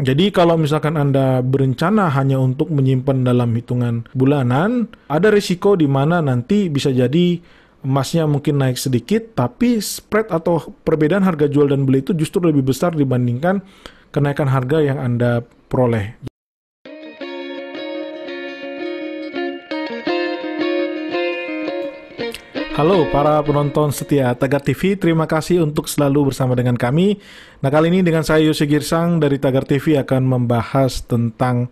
Jadi kalau misalkan Anda berencana hanya untuk menyimpan dalam hitungan bulanan, ada risiko di mana nanti bisa jadi emasnya mungkin naik sedikit, tapi spread atau perbedaan harga jual dan beli itu justru lebih besar dibandingkan kenaikan harga yang Anda peroleh. Halo para penonton setia Tagar TV, terima kasih untuk selalu bersama dengan kami. Nah kali ini dengan saya Yosi Girsang dari Tagar TV akan membahas tentang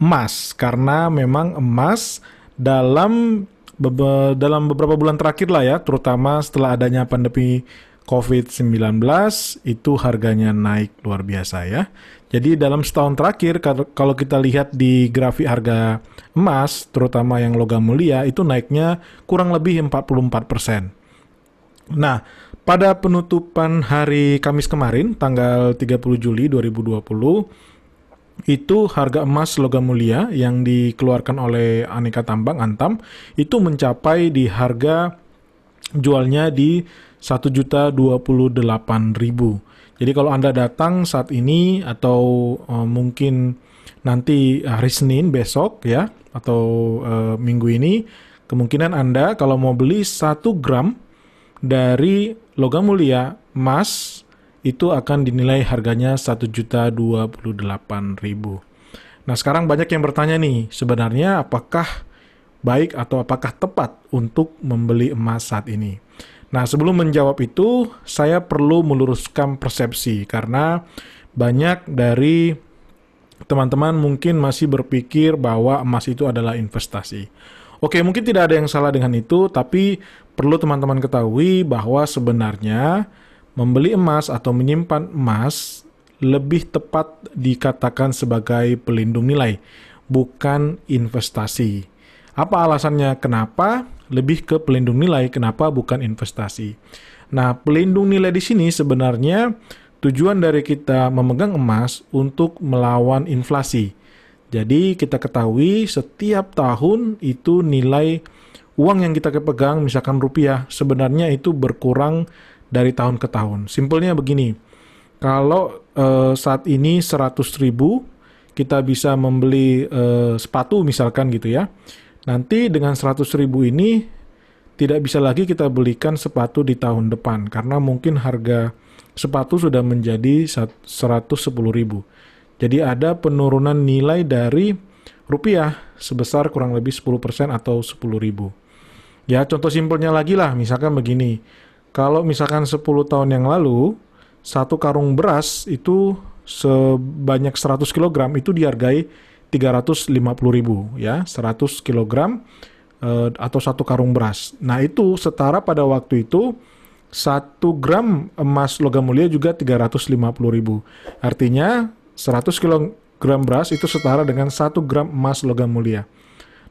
emas karena memang emas dalam dalam beberapa bulan terakhir lah ya, terutama setelah adanya pandemi COVID-19 itu harganya naik luar biasa ya. Jadi dalam setahun terakhir kalau kita lihat di grafik harga emas terutama yang logam mulia itu naiknya kurang lebih 44%. Nah, pada penutupan hari Kamis kemarin tanggal 30 Juli 2020 itu harga emas logam mulia yang dikeluarkan oleh Aneka Tambang Antam itu mencapai di harga jualnya di satu juta dua puluh delapan ribu. Jadi kalau Anda datang saat ini atau uh, mungkin nanti hari Senin besok ya atau uh, minggu ini kemungkinan Anda kalau mau beli satu gram dari logam mulia emas itu akan dinilai harganya satu juta dua puluh delapan ribu. Nah sekarang banyak yang bertanya nih sebenarnya apakah baik atau apakah tepat untuk membeli emas saat ini? Nah, sebelum menjawab itu, saya perlu meluruskan persepsi karena banyak dari teman-teman mungkin masih berpikir bahwa emas itu adalah investasi. Oke, mungkin tidak ada yang salah dengan itu, tapi perlu teman-teman ketahui bahwa sebenarnya membeli emas atau menyimpan emas lebih tepat dikatakan sebagai pelindung nilai, bukan investasi. Apa alasannya kenapa? Lebih ke pelindung nilai, kenapa bukan investasi. Nah, pelindung nilai di sini sebenarnya tujuan dari kita memegang emas untuk melawan inflasi. Jadi kita ketahui setiap tahun itu nilai uang yang kita pegang, misalkan rupiah, sebenarnya itu berkurang dari tahun ke tahun. Simpelnya begini, kalau eh, saat ini 100 ribu kita bisa membeli eh, sepatu misalkan gitu ya, Nanti dengan 100 ribu ini tidak bisa lagi kita belikan sepatu di tahun depan karena mungkin harga sepatu sudah menjadi 110 ribu. Jadi ada penurunan nilai dari rupiah sebesar kurang lebih 10% atau 10 ribu. Ya contoh simpelnya lagi lah, misalkan begini. Kalau misalkan 10 tahun yang lalu, satu karung beras itu sebanyak 100 kg itu dihargai 350 ribu ya 100 kg uh, atau satu karung beras. Nah itu setara pada waktu itu satu gram emas logam mulia juga 350 ribu. Artinya 100 kg beras itu setara dengan satu gram emas logam mulia.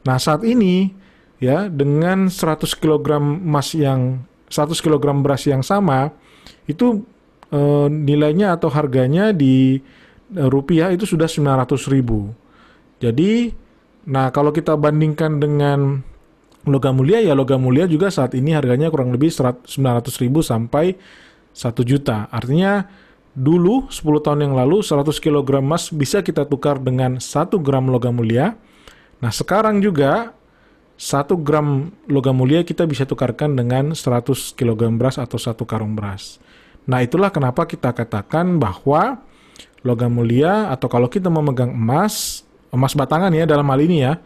Nah saat ini ya dengan 100 kg emas yang 100 kg beras yang sama itu uh, nilainya atau harganya di uh, rupiah itu sudah 900 ribu. Jadi, nah kalau kita bandingkan dengan logam mulia ya logam mulia juga saat ini harganya kurang lebih 900 ribu sampai 1 juta. Artinya dulu 10 tahun yang lalu 100 kg emas bisa kita tukar dengan 1 gram logam mulia. Nah sekarang juga 1 gram logam mulia kita bisa tukarkan dengan 100 kg beras atau 1 karung beras. Nah itulah kenapa kita katakan bahwa logam mulia atau kalau kita memegang emas emas batangan ya dalam hal ini ya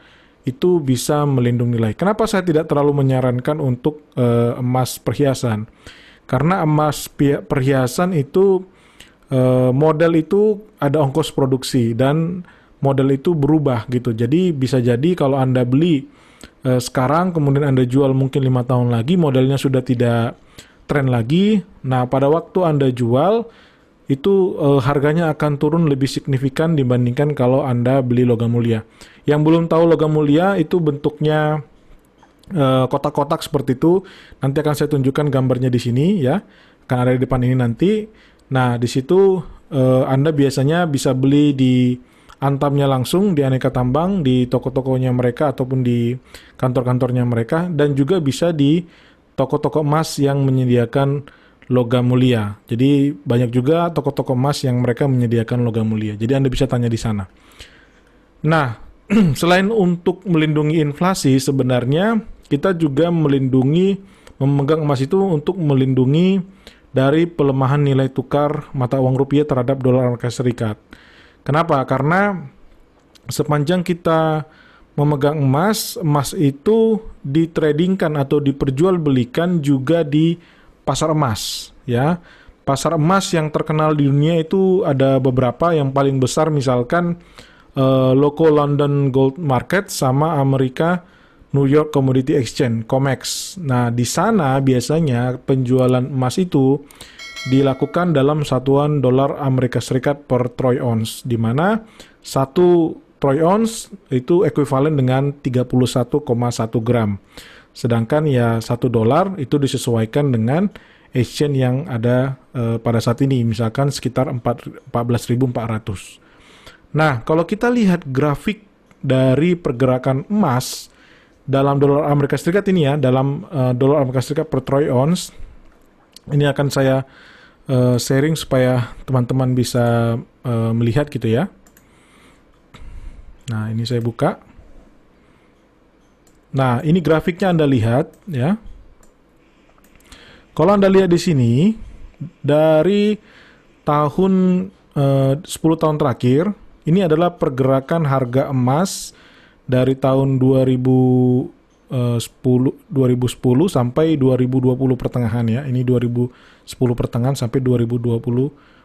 itu bisa melindungi nilai. Kenapa saya tidak terlalu menyarankan untuk uh, emas perhiasan? Karena emas perhiasan itu uh, model itu ada ongkos produksi dan model itu berubah gitu. Jadi bisa jadi kalau Anda beli uh, sekarang kemudian Anda jual mungkin lima tahun lagi modelnya sudah tidak tren lagi. Nah, pada waktu Anda jual itu uh, harganya akan turun lebih signifikan dibandingkan kalau Anda beli logam mulia. Yang belum tahu logam mulia itu bentuknya eh, kotak-kotak seperti itu. Nanti akan saya tunjukkan gambarnya di sini ya. Akan ada di depan ini nanti. Nah, di situ uh, Anda biasanya bisa beli di antamnya langsung di aneka tambang di toko-tokonya mereka ataupun di kantor-kantornya mereka dan juga bisa di toko-toko emas yang menyediakan logam mulia. Jadi banyak juga toko-toko emas yang mereka menyediakan logam mulia. Jadi Anda bisa tanya di sana. Nah, selain untuk melindungi inflasi, sebenarnya kita juga melindungi memegang emas itu untuk melindungi dari pelemahan nilai tukar mata uang rupiah terhadap dolar Amerika Serikat. Kenapa? Karena sepanjang kita memegang emas, emas itu ditradingkan atau diperjualbelikan juga di pasar emas, ya. Pasar emas yang terkenal di dunia itu ada beberapa, yang paling besar misalkan uh, Local London Gold Market sama Amerika New York Commodity Exchange (COMEX). Nah, di sana biasanya penjualan emas itu dilakukan dalam satuan dolar Amerika Serikat per troy ounce, di mana satu troy ounce itu ekuivalen dengan 31,1 gram. Sedangkan ya satu dolar itu disesuaikan dengan exchange yang ada uh, pada saat ini, misalkan sekitar 14.400. Nah, kalau kita lihat grafik dari pergerakan emas dalam dolar Amerika Serikat ini ya, dalam uh, dolar Amerika Serikat per troy ounce, ini akan saya uh, sharing supaya teman-teman bisa uh, melihat gitu ya. Nah, ini saya buka. Nah, ini grafiknya Anda lihat ya. Kalau Anda lihat di sini dari tahun eh, 10 tahun terakhir, ini adalah pergerakan harga emas dari tahun 2010 2010 sampai 2020 pertengahan ya. Ini 2010 pertengahan sampai 2020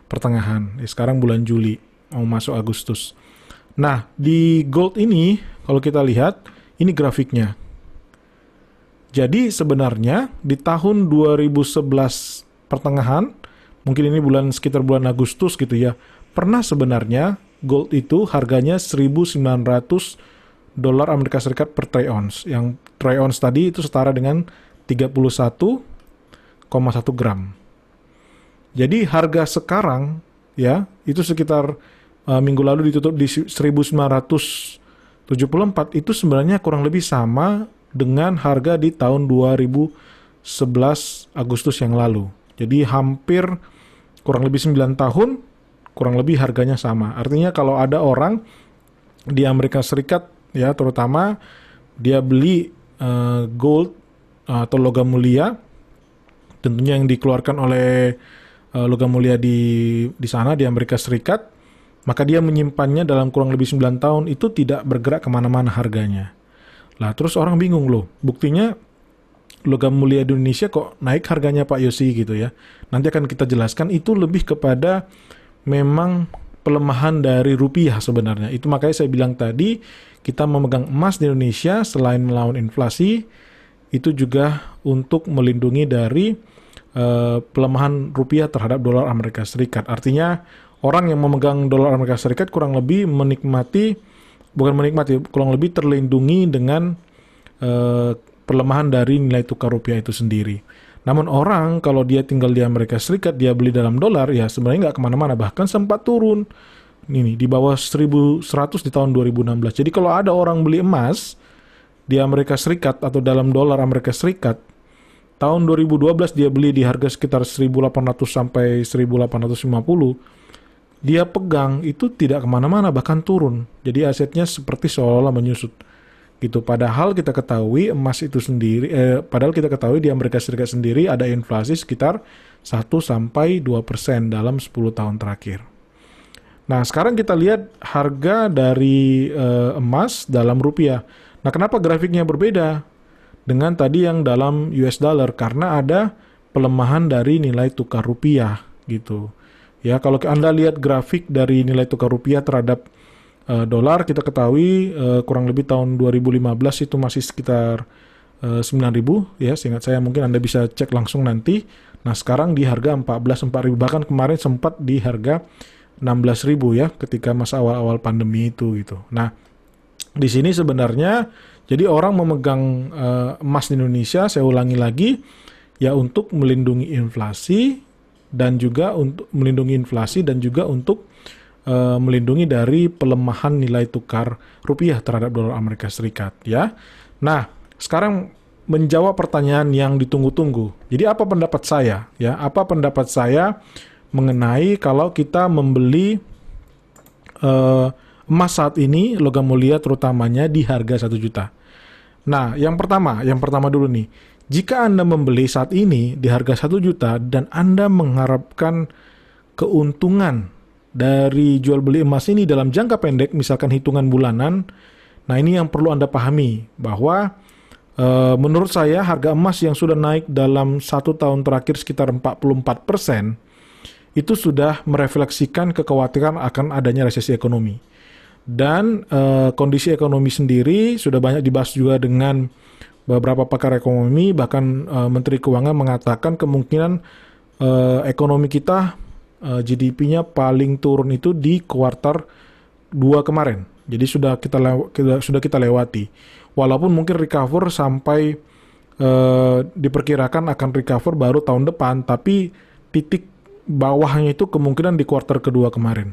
pertengahan. Ya, sekarang bulan Juli mau masuk Agustus. Nah, di gold ini kalau kita lihat ini grafiknya. Jadi sebenarnya di tahun 2011 pertengahan, mungkin ini bulan sekitar bulan Agustus gitu ya, pernah sebenarnya gold itu harganya 1900 dolar Amerika Serikat per troy ounce. Yang troy ounce tadi itu setara dengan 31,1 gram. Jadi harga sekarang ya itu sekitar uh, minggu lalu ditutup di 1900 74 itu sebenarnya kurang lebih sama dengan harga di tahun 2011 Agustus yang lalu. Jadi hampir kurang lebih 9 tahun, kurang lebih harganya sama. Artinya kalau ada orang di Amerika Serikat ya terutama dia beli uh, gold atau logam mulia tentunya yang dikeluarkan oleh uh, logam mulia di di sana di Amerika Serikat maka dia menyimpannya dalam kurang lebih 9 tahun itu tidak bergerak ke mana-mana harganya. Lah terus orang bingung loh, buktinya logam mulia di Indonesia kok naik harganya Pak Yosi gitu ya. Nanti akan kita jelaskan itu lebih kepada memang pelemahan dari rupiah sebenarnya. Itu makanya saya bilang tadi kita memegang emas di Indonesia selain melawan inflasi itu juga untuk melindungi dari uh, pelemahan rupiah terhadap dolar Amerika Serikat. Artinya orang yang memegang dolar Amerika Serikat kurang lebih menikmati bukan menikmati kurang lebih terlindungi dengan uh, pelemahan dari nilai tukar rupiah itu sendiri. Namun orang kalau dia tinggal di Amerika Serikat dia beli dalam dolar ya sebenarnya nggak ke mana-mana bahkan sempat turun ini di bawah 1100 di tahun 2016. Jadi kalau ada orang beli emas di Amerika Serikat atau dalam dolar Amerika Serikat tahun 2012 dia beli di harga sekitar 1800 sampai 1850 dia pegang itu tidak ke mana-mana bahkan turun. Jadi asetnya seperti seolah-olah menyusut gitu. Padahal kita ketahui emas itu sendiri, eh, padahal kita ketahui di Amerika Serikat sendiri ada inflasi sekitar 1 sampai 2 persen dalam 10 tahun terakhir. Nah sekarang kita lihat harga dari eh, emas dalam rupiah. Nah kenapa grafiknya berbeda dengan tadi yang dalam US dollar? Karena ada pelemahan dari nilai tukar rupiah gitu. Ya, kalau Anda lihat grafik dari nilai tukar rupiah terhadap uh, dolar, kita ketahui uh, kurang lebih tahun 2015 itu masih sekitar uh, eh, 9.000 ya, seingat saya mungkin Anda bisa cek langsung nanti. Nah, sekarang di harga 14 4.000 bahkan kemarin sempat di harga 16.000 ya ketika masa awal-awal pandemi itu gitu. Nah, di sini sebenarnya jadi orang memegang uh, emas di Indonesia, saya ulangi lagi, ya untuk melindungi inflasi dan juga untuk melindungi inflasi dan juga untuk uh, melindungi dari pelemahan nilai tukar rupiah terhadap dolar Amerika Serikat ya. Nah, sekarang menjawab pertanyaan yang ditunggu-tunggu. Jadi apa pendapat saya? Ya, apa pendapat saya mengenai kalau kita membeli uh, emas saat ini logam mulia terutamanya di harga satu juta. Nah, yang pertama, yang pertama dulu nih. Jika Anda membeli saat ini di harga satu juta dan Anda mengharapkan keuntungan dari jual beli emas ini dalam jangka pendek, misalkan hitungan bulanan, nah ini yang perlu Anda pahami bahwa e, menurut saya harga emas yang sudah naik dalam satu tahun terakhir sekitar 44 persen itu sudah merefleksikan kekhawatiran akan adanya resesi ekonomi. Dan e, kondisi ekonomi sendiri sudah banyak dibahas juga dengan beberapa pakar ekonomi, bahkan e, Menteri Keuangan mengatakan kemungkinan e, ekonomi kita uh, eh, GDP-nya paling turun itu di kuartal 2 kemarin. Jadi sudah kita, kita sudah kita lewati. Walaupun mungkin recover sampai uh, diperkirakan akan recover baru tahun depan, tapi titik bawahnya itu kemungkinan di kuartal kedua kemarin.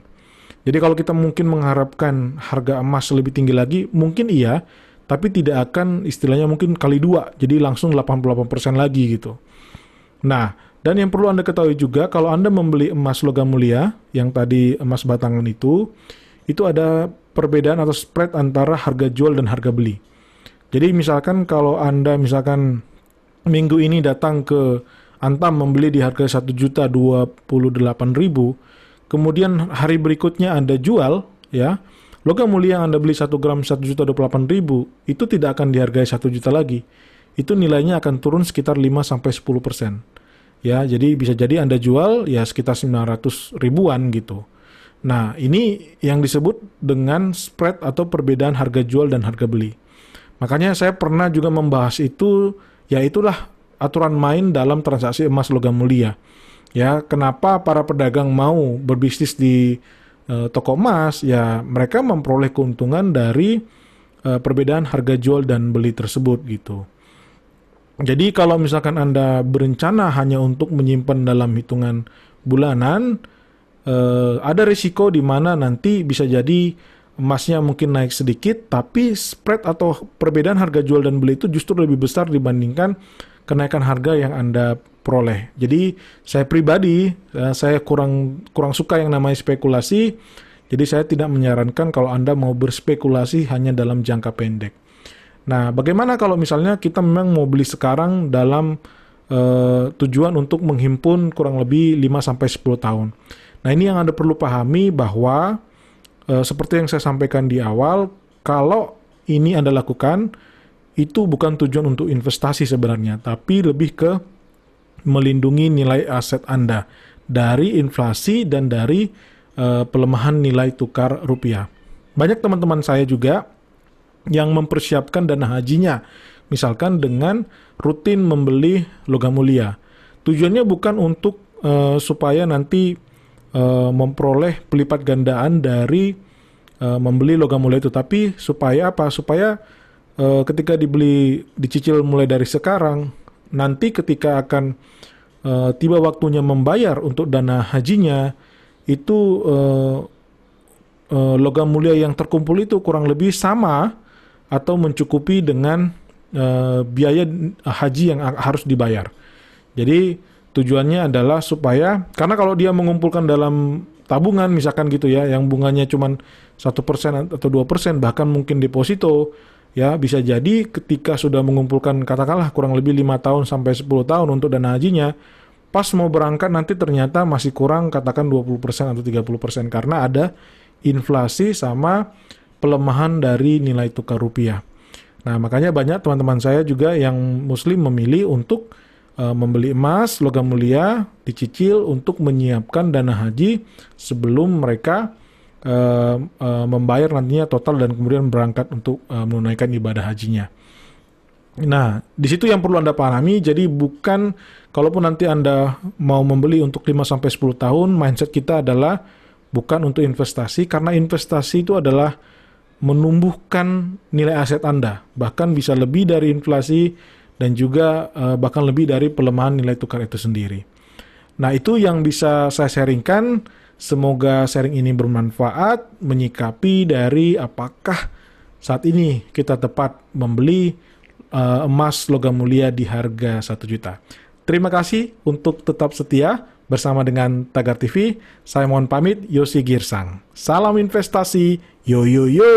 Jadi kalau kita mungkin mengharapkan harga emas lebih tinggi lagi, mungkin iya, tapi tidak akan istilahnya mungkin kali dua, jadi langsung 88% lagi gitu. Nah, dan yang perlu Anda ketahui juga, kalau Anda membeli emas logam mulia, yang tadi emas batangan itu, itu ada perbedaan atau spread antara harga jual dan harga beli. Jadi misalkan kalau Anda misalkan minggu ini datang ke Antam membeli di harga 1 juta 28 ribu, kemudian hari berikutnya Anda jual, ya, logam mulia yang Anda beli 1 gram 1 juta 28 ribu, itu tidak akan dihargai 1 juta lagi. Itu nilainya akan turun sekitar 5 sampai 10 persen. Ya jadi bisa jadi anda jual ya sekitar 900 ribuan gitu. Nah ini yang disebut dengan spread atau perbedaan harga jual dan harga beli. Makanya saya pernah juga membahas itu ya itulah aturan main dalam transaksi emas logam mulia. Ya kenapa para pedagang mau berbisnis di uh, toko emas ya mereka memperoleh keuntungan dari uh, perbedaan harga jual dan beli tersebut gitu. Jadi kalau misalkan Anda berencana hanya untuk menyimpan dalam hitungan bulanan, eh, ada risiko di mana nanti bisa jadi emasnya mungkin naik sedikit, tapi spread atau perbedaan harga jual dan beli itu justru lebih besar dibandingkan kenaikan harga yang Anda peroleh. Jadi saya pribadi, eh, saya kurang kurang suka yang namanya spekulasi, jadi saya tidak menyarankan kalau Anda mau berspekulasi hanya dalam jangka pendek. Nah, bagaimana kalau misalnya kita memang mau beli sekarang dalam uh, tujuan untuk menghimpun kurang lebih 5 sampai 10 tahun. Nah, ini yang Anda perlu pahami bahwa uh, seperti yang saya sampaikan di awal, kalau ini Anda lakukan itu bukan tujuan untuk investasi sebenarnya, tapi lebih ke melindungi nilai aset Anda dari inflasi dan dari uh, pelemahan nilai tukar rupiah. Banyak teman-teman saya juga yang mempersiapkan dana hajinya, misalkan dengan rutin membeli logam mulia. Tujuannya bukan untuk uh, supaya nanti uh, memperoleh pelipat gandaan dari membeli logam mulia itu, tapi supaya apa? Supaya uh, ketika dibeli dicicil mulai dari sekarang, nanti ketika akan uh, tiba waktunya membayar untuk dana hajinya itu uh, uh, logam mulia yang terkumpul itu kurang lebih sama atau mencukupi dengan uh, biaya haji yang harus dibayar. Jadi tujuannya adalah supaya karena kalau dia mengumpulkan dalam tabungan misalkan gitu ya yang bunganya cuma satu persen atau dua persen bahkan mungkin deposito ya bisa jadi ketika sudah mengumpulkan katakanlah kurang lebih lima tahun sampai 10 tahun untuk dana hajinya pas mau berangkat nanti ternyata masih kurang katakan 20% atau 30% karena ada inflasi sama pelemahan dari nilai tukar rupiah. Nah, makanya banyak teman-teman saya juga yang muslim memilih untuk uh, membeli emas logam mulia dicicil untuk menyiapkan dana haji sebelum mereka uh, uh, membayar nantinya total dan kemudian berangkat untuk uh, menunaikan ibadah hajinya. Nah, di situ yang perlu Anda pahami, jadi bukan kalaupun nanti Anda mau membeli untuk 5 sampai 10 tahun, mindset kita adalah bukan untuk investasi karena investasi itu adalah menumbuhkan nilai aset Anda, bahkan bisa lebih dari inflasi dan juga uh, bahkan lebih dari pelemahan nilai tukar itu sendiri. Nah, itu yang bisa saya sharingkan. Semoga sharing ini bermanfaat menyikapi dari apakah saat ini kita tepat membeli uh, emas logam mulia di harga 1 juta. Terima kasih untuk tetap setia bersama dengan Tagar TV. Saya mohon pamit, Yosi Girsang. Salam investasi, yo yo yo.